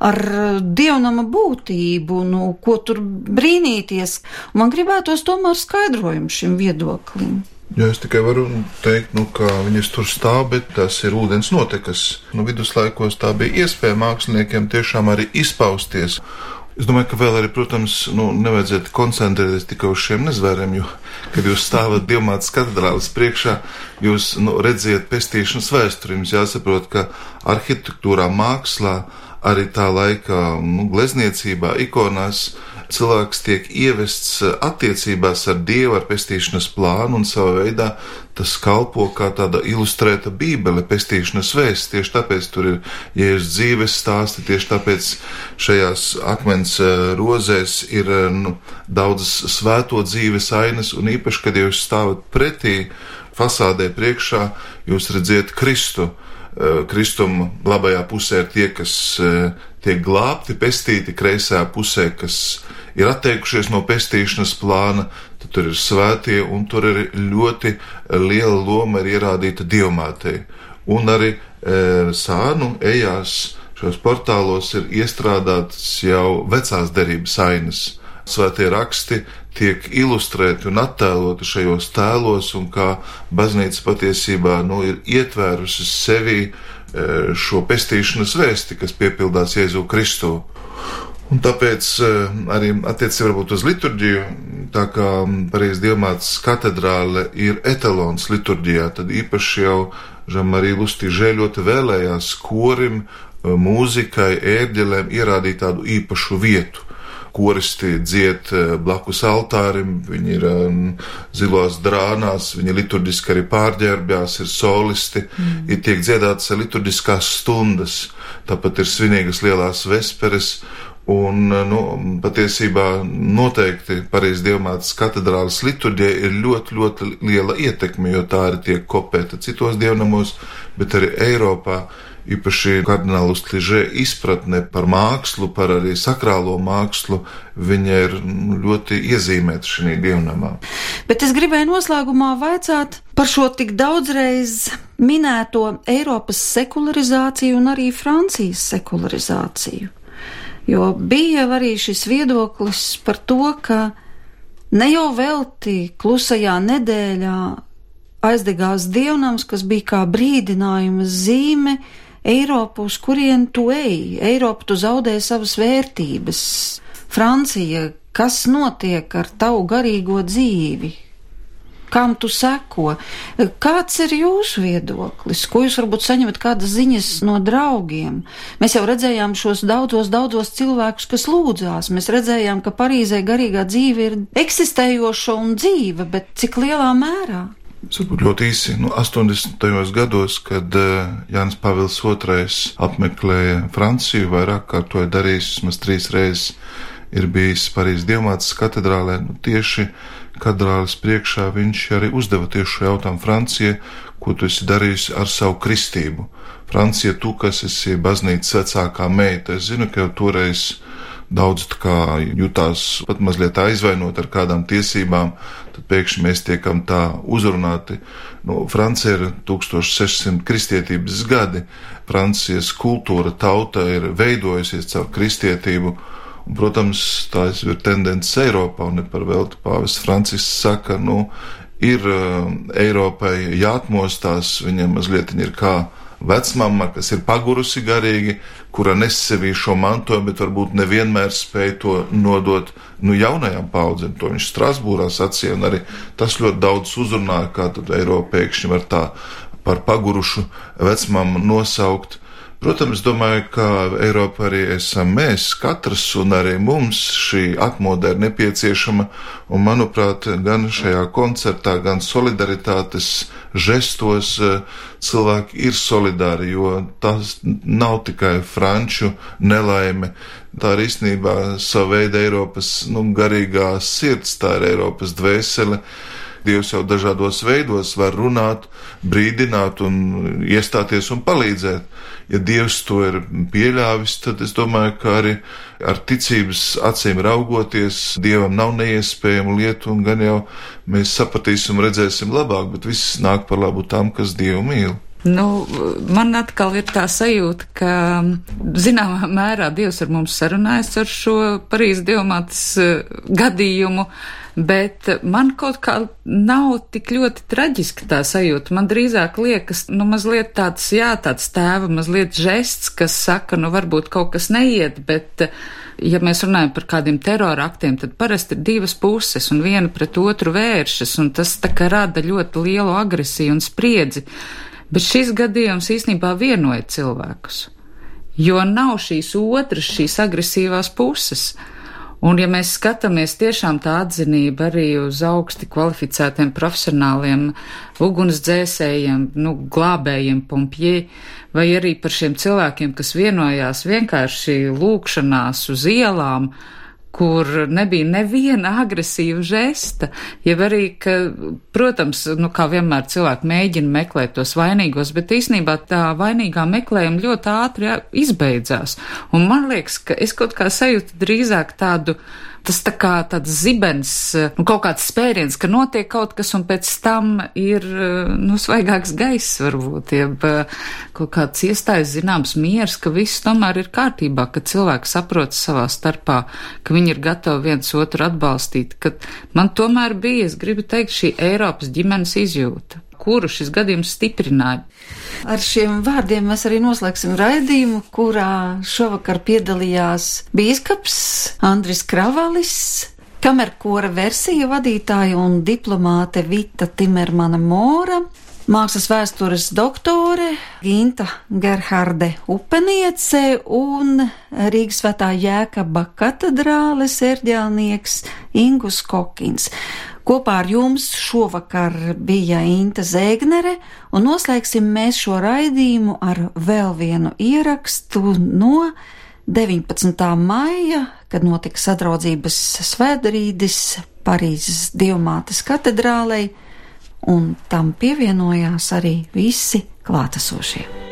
ar dievnama būtību, nu, ko tur brīnīties. Man gribētos tomēr skaidrojumu šim viedoklim. Jā, es tikai varu teikt, nu, ka viņas tur stāv, bet tas ir ūdens notekas. Nu, viduslaikos tā bija iespēja māksliniekiem tiešām arī izpausties. Es domāju, ka vēl arī, protams, nu, nevajadzētu koncentrēties tikai uz šiem nezvēriem, jo, kad jūs stāvat Dievmātas katedrālas priekšā, jūs nu, redziet pestīšanas vēsturi. Jums jāsaprot, ka arhitektūrā, mākslā, arī tā laika nu, glezniecībā, ikonās cilvēks tiek ievests eh, attiecībās ar Dievu, ar pestīšanas plānu, un savā veidā tas kalpo kā tāda ilustrēta bībele, pestīšanas vēsts. Tieši tāpēc tur ir jēzus dzīves stāsti, tieši tāpēc šajās akmens eh, rozēs ir eh, nu, daudzas svēto dzīves ainas, un īpaši, kad jūs stāvat pretī fasādē priekšā, jūs redziet Kristu. Kristuma labajā pusē ir tie, kas tiek glābti, pestīti, kreisajā pusē, kas ir atteikušies no pestīšanas plāna, tad tur ir svētie, un tur ir ļoti liela loma ir ierādīta dievmātei. Un arī e, sānu ejās šos portālos ir iestrādātas jau vecās derības ainas. Svētie raksti tiek ilustrēti un attēloti šajos tēlos, un kā baznīca patiesībā nu, ir ietvērusi sevi e, šo pestīšanas vēsti, kas piepildās Jēzu Kristu. Un tāpēc eh, arī attiecībā varbūt uz liturģiju, tā kā Parīzes dievmātes katedrāle ir etalons liturģijā, tad īpaši jau Žamarī Lustīžē ļoti vēlējās korim, eh, mūzikai, ērģelēm ierādīt tādu īpašu vietu. Koristi dzied eh, blakus altārim, viņi ir um, zilās drānās, viņi liturģiski arī pārģērbjās, ir solisti, mm. ir tiek dziedātas liturģiskās stundas, tāpat ir svinīgas lielās vesperes, Un, nu, patiesībā noteikti Parīzes dievmātes katedrālas liturģija ir ļoti, ļoti liela ietekme, jo tā arī tiek kopēta citos dievnamos, bet arī Eiropā. Īpaši kardināla Kližē izpratne par mākslu, par arī sakrālo mākslu, viņa ir nu, ļoti iezīmēta šajā dievnamā. Bet es gribēju noslēgumā vaicāt par šo tik daudzreiz minēto Eiropas sekularizāciju un arī Francijas sekularizāciju. Jo bija arī šis viedoklis par to, ka ne jau velti klusajā nedēļā aizdegās dievnams, kas bija kā brīdinājuma zīme Eiropu, uz kurien tu ej. Eiropa tu zaudē savas vērtības. Francija, kas notiek ar tavu garīgo dzīvi? Kam tu seko. Kāds ir jūsu viedoklis? Ko jūs varbūt saņemat kādas ziņas no draugiem? Mēs jau redzējām šos daudzos, daudzos cilvēkus, kas lūdzās. Mēs redzējām, ka Parīzē garīgā dzīve ir eksistējoša un dzīva, bet cik lielā mērā? Varbūt ļoti īsi, nu, 80. gados, kad uh, Jānis Pāvils II apmeklēja Franciju, vairāk kārt to ir darījis, vismaz trīs reizes ir bijis Parīzes dievmātes katedrālē, nu, tieši katedrāles priekšā viņš arī uzdeva tieši šo jautājumu Francijai, ko tu esi darījusi ar savu kristību. Francija, tu, kas esi baznīcas vecākā meita, es zinu, ka jau toreiz daudz jutās pat mazliet aizvainot ar kādām tiesībām, tad pēkšņi mēs tiekam tā uzrunāti. Nu, Francija ir 1600 kristietības gadi, Francijas kultūra tauta ir veidojusies caur kristietību, protams, tā ir tendence Eiropā, un par velti pāvests Francisks saka, nu, ir uh, Eiropai jāatmostās, viņam mazliet ir kā vecmama, kas ir pagurusi garīgi, kura nes sevī šo mantojumu, bet varbūt nevienmēr spēj to nodot nu, jaunajām paudzēm. To viņš Strasbūrā sacīja, un arī tas ļoti daudz uzrunāja, kā tad Eiropa pēkšņi var tā par pagurušu vecmamu nosaukt. Protams, domāju, ka Eiropa arī esam mēs, katrs, un arī mums šī atmoda ir nepieciešama, un, manuprāt, gan šajā koncertā, gan solidaritātes žestos eh, cilvēki ir solidāri, jo tas nav tikai franču nelaime. Tā ir īstenībā sava veida Eiropas nu, garīgā sirds, tā ir Eiropas dvēsele. Dievs jau dažādos veidos var runāt, brīdināt un iestāties un palīdzēt. Ja Dievs to ir pieļāvis, tad es domāju, ka arī ar ticības acīm raugoties, Dievam nav neiespējamu lietu, un gan jau mēs sapratīsim, redzēsim labāk, bet viss nāk par labu tam, kas Dievu mīl. Nu, man atkal ir tā sajūta, ka zināmā mērā Dievs ar mums sarunājas ar šo Parīzes diamātas uh, gadījumu, bet man kaut kā nav tik ļoti traģiska tā sajūta. Man drīzāk liekas, nu, mazliet tāds, jā, tāds tēva, mazliet žests, kas saka, nu, varbūt kaut kas neiet, bet ja mēs runājam par kādiem terora aktiem, tad parasti ir divas puses un viena pret otru vēršas, un tas tā kā rada ļoti lielu agresiju un spriedzi. Bet šis gadījums īstenībā vienoja cilvēkus, jo nav šīs otras, šīs agresīvās puses. Un, ja mēs skatāmies tiešām tā atzinība arī uz augsti kvalificētiem profesionāliem ugunsdzēsējiem, nu, glābējiem, pompjē, vai arī par šiem cilvēkiem, kas vienojās vienkārši lūkšanās uz ielām, uh, kur nebija neviena agresīva žesta, jau arī, ka, protams, nu, kā vienmēr cilvēki mēģina meklēt tos vainīgos, bet īsnībā tā vainīgā meklējuma ļoti ātri izbeidzās. Un man liekas, ka es kaut kā sajūtu drīzāk tādu tas tā kā tāds zibens, nu, kaut kāds spēriens, ka notiek kaut kas un pēc tam ir, nu, svaigāks gaiss varbūt, jeb kaut kāds iestājas zināms miers, ka viss tomēr ir kārtībā, ka cilvēki saprot savā starpā, ka viņi ir gatavi viens otru atbalstīt, ka man tomēr bija, es gribu teikt, šī Eiropas ģimenes izjūta kuru šis gadījums stiprināja. Ar šiem vārdiem mēs arī noslēgsim raidījumu, kurā šovakar piedalījās bīskaps Andris Kravalis, kamerkora versija vadītāja un diplomāte Vita Timermana Mora, mākslas vēstures doktore Ginta Gerharde Upeniece un Rīgas svētā Jēkaba katedrāles erģēlnieks Ingus Kokins. Kopā ar jums šovakar bija Inta Zēgnere, un noslēgsim mēs šo raidījumu ar vēl vienu ierakstu no 19. maija, kad notika sadraudzības svētdarīdis Parīzes Dievmātes katedrālei, un tam pievienojās arī visi klātesošie.